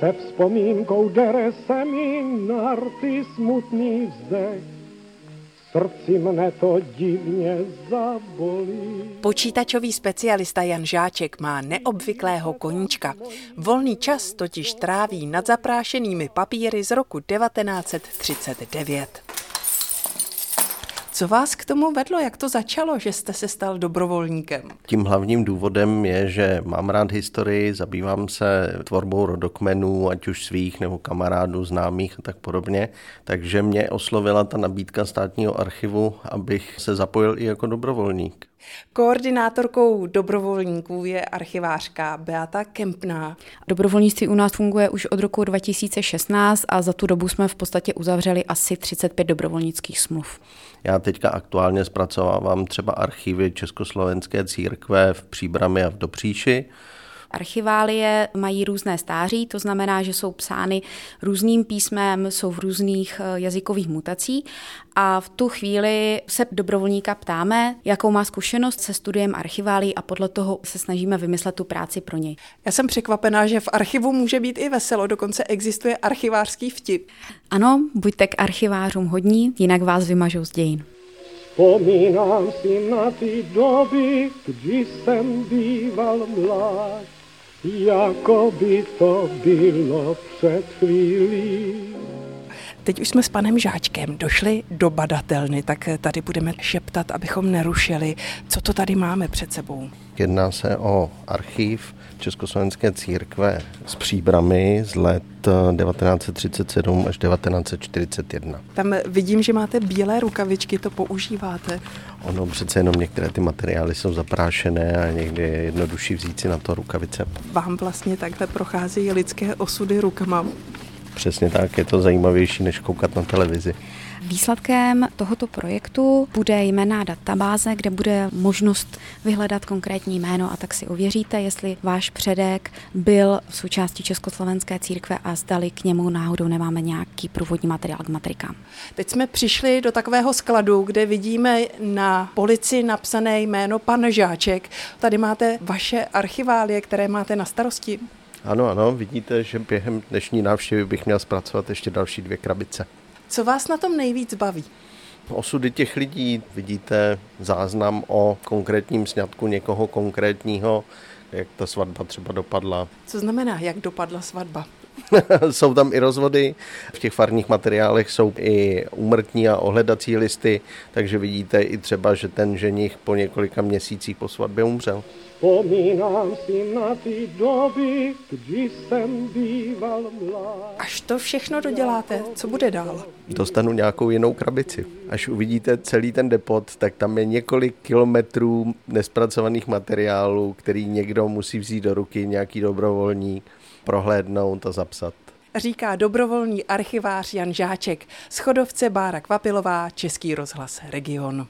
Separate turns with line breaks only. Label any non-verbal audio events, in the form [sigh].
Se vzpomínkou dere se mi na rty smutný vzdech, srdci mne to divně zabolí.
Počítačový specialista Jan Žáček má neobvyklého koníčka. Volný čas totiž tráví nad zaprášenými papíry z roku 1939. Co vás k tomu vedlo? Jak to začalo, že jste se stal dobrovolníkem?
Tím hlavním důvodem je, že mám rád historii, zabývám se tvorbou rodokmenů, ať už svých nebo kamarádů, známých a tak podobně. Takže mě oslovila ta nabídka státního archivu, abych se zapojil i jako dobrovolník.
Koordinátorkou dobrovolníků je archivářka Beata Kempná.
Dobrovolnictví u nás funguje už od roku 2016 a za tu dobu jsme v podstatě uzavřeli asi 35 dobrovolnických smluv.
Já teďka aktuálně zpracovávám třeba archivy Československé církve v Příbrami a v Dopříši.
Archiválie mají různé stáří, to znamená, že jsou psány různým písmem, jsou v různých eh, jazykových mutací a v tu chvíli se dobrovolníka ptáme, jakou má zkušenost se studiem archiválí a podle toho se snažíme vymyslet tu práci pro něj.
Já jsem překvapená, že v archivu může být i veselo, dokonce existuje archivářský vtip.
Ano, buďte k archivářům hodní, jinak vás vymažou z dějin.
Vzpomínám si na ty doby, kdy jsem býval mlád, Jako bi to bilo przed chwili.
Teď už jsme s panem Žáčkem došli do badatelny, tak tady budeme šeptat, abychom nerušili. Co to tady máme před sebou?
Jedná se o archiv Československé církve s příbrami z let 1937 až 1941.
Tam vidím, že máte bílé rukavičky, to používáte.
Ono přece jenom některé ty materiály jsou zaprášené a někdy je jednodušší vzít si na to rukavice.
Vám vlastně takhle procházejí lidské osudy rukama.
Přesně tak, je to zajímavější, než koukat na televizi.
Výsledkem tohoto projektu bude jména databáze, kde bude možnost vyhledat konkrétní jméno a tak si ověříte, jestli váš předek byl v součástí Československé církve a zdali k němu náhodou nemáme nějaký průvodní materiál k matrikám.
Teď jsme přišli do takového skladu, kde vidíme na polici napsané jméno pan Žáček. Tady máte vaše archiválie, které máte na starosti.
Ano, ano, vidíte, že během dnešní návštěvy bych měl zpracovat ještě další dvě krabice.
Co vás na tom nejvíc baví?
Osudy těch lidí, vidíte záznam o konkrétním sňatku někoho konkrétního, jak ta svatba třeba dopadla.
Co znamená, jak dopadla svatba? [laughs]
jsou tam i rozvody, v těch farních materiálech jsou i umrtní a ohledací listy, takže vidíte i třeba, že ten ženich po několika měsících po svatbě umřel.
Vzpomínám si na ty doby, kdy jsem býval mlád.
Až to všechno doděláte, co bude dál?
Dostanu nějakou jinou krabici. Až uvidíte celý ten depot, tak tam je několik kilometrů nespracovaných materiálů, který někdo musí vzít do ruky, nějaký dobrovolník, prohlédnout a zapsat.
Říká dobrovolný archivář Jan Žáček, schodovce Bára Kvapilová, Český rozhlas Region.